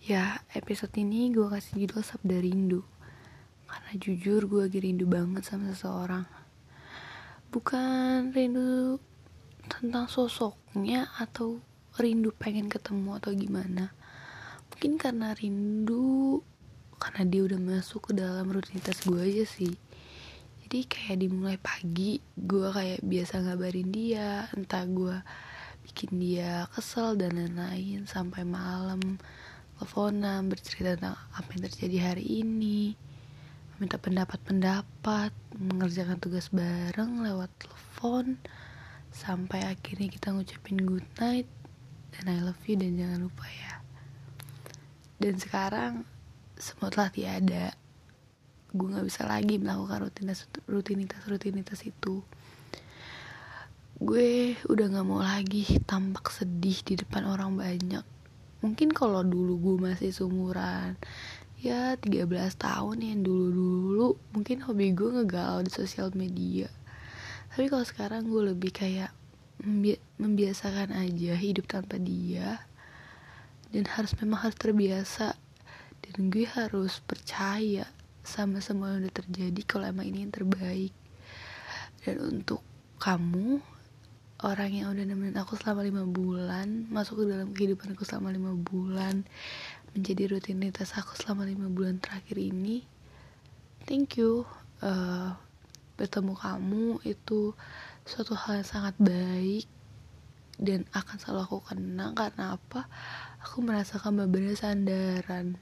Ya, episode ini gue kasih judul Sabda Rindu. Karena jujur gue lagi rindu banget sama seseorang. Bukan rindu tentang sosoknya atau rindu pengen ketemu atau gimana. Mungkin karena rindu karena dia udah masuk ke dalam rutinitas gue aja sih. Jadi kayak dimulai pagi gue kayak biasa ngabarin dia. Entah gue bikin dia kesel dan lain-lain sampai malam teleponan bercerita tentang apa yang terjadi hari ini minta pendapat-pendapat mengerjakan tugas bareng lewat telepon sampai akhirnya kita ngucapin good night dan I love you dan jangan lupa ya. Dan sekarang semua telah tiada. Gue nggak bisa lagi melakukan rutinitas rutinitas rutinitas itu. Gue udah nggak mau lagi tampak sedih di depan orang banyak mungkin kalau dulu gue masih seumuran ya 13 tahun yang dulu-dulu mungkin hobi gue ngegalau di sosial media. Tapi kalau sekarang gue lebih kayak membi membiasakan aja hidup tanpa dia. Dan harus memang harus terbiasa. Dan gue harus percaya sama semua yang udah terjadi kalau emang ini yang terbaik. Dan untuk kamu orang yang udah nemenin aku selama lima bulan masuk ke dalam kehidupan aku selama lima bulan menjadi rutinitas aku selama lima bulan terakhir ini thank you uh, bertemu kamu itu suatu hal yang sangat baik dan akan selalu aku kenang. Karena apa? Aku merasakan beberapa sandaran.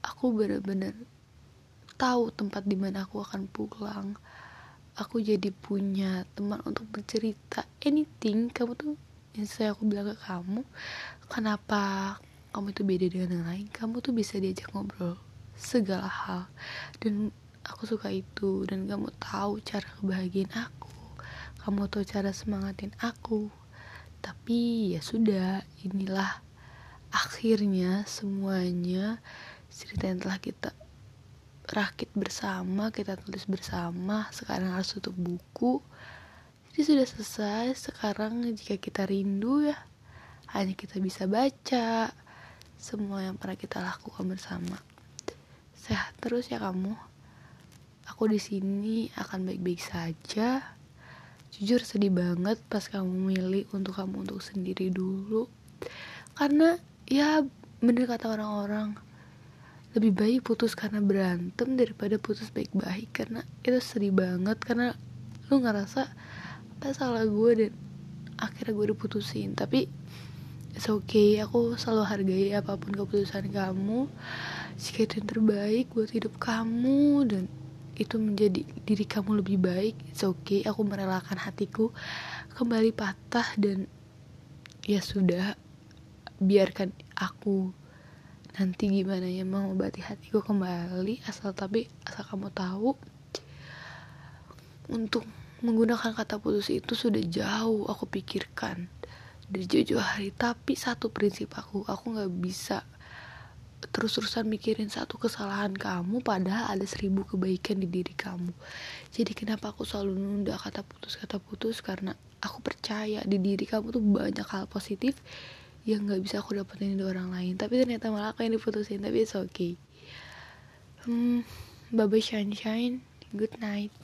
Aku benar-benar tahu tempat di mana aku akan pulang aku jadi punya teman untuk bercerita anything kamu tuh yang saya aku bilang ke kamu kenapa kamu itu beda dengan yang lain? Kamu tuh bisa diajak ngobrol segala hal. Dan aku suka itu. Dan kamu tahu cara kebahagiaan aku. Kamu tahu cara semangatin aku. Tapi ya sudah inilah akhirnya semuanya cerita yang telah kita rakit bersama kita tulis bersama sekarang harus tutup buku. Jadi sudah selesai sekarang jika kita rindu ya hanya kita bisa baca semua yang pernah kita lakukan bersama. Sehat terus ya kamu. Aku di sini akan baik-baik saja. Jujur sedih banget pas kamu milih untuk kamu untuk sendiri dulu. Karena ya bener kata orang-orang lebih baik putus karena berantem daripada putus baik-baik. Karena itu sedih banget. Karena lu ngerasa apa salah gue dan akhirnya gue diputusin. Tapi it's okay. Aku selalu hargai apa pun keputusan kamu. Jika itu yang terbaik buat hidup kamu. Dan itu menjadi diri kamu lebih baik. It's okay. Aku merelakan hatiku kembali patah. Dan ya sudah biarkan aku nanti gimana ya mau mengobati hatiku kembali asal tapi asal kamu tahu untuk menggunakan kata putus itu sudah jauh aku pikirkan. Dari jauh-jauh hari tapi satu prinsip aku aku nggak bisa terus-terusan mikirin satu kesalahan kamu padahal ada seribu kebaikan di diri kamu. Jadi kenapa aku selalu nunda kata putus kata putus? Karena aku percaya di diri kamu tuh banyak hal positif yang nggak bisa aku dapetin dari orang lain. Tapi ternyata malah aku yang diputusin tapi it's okay. Hmm bye bye shine shine. Good night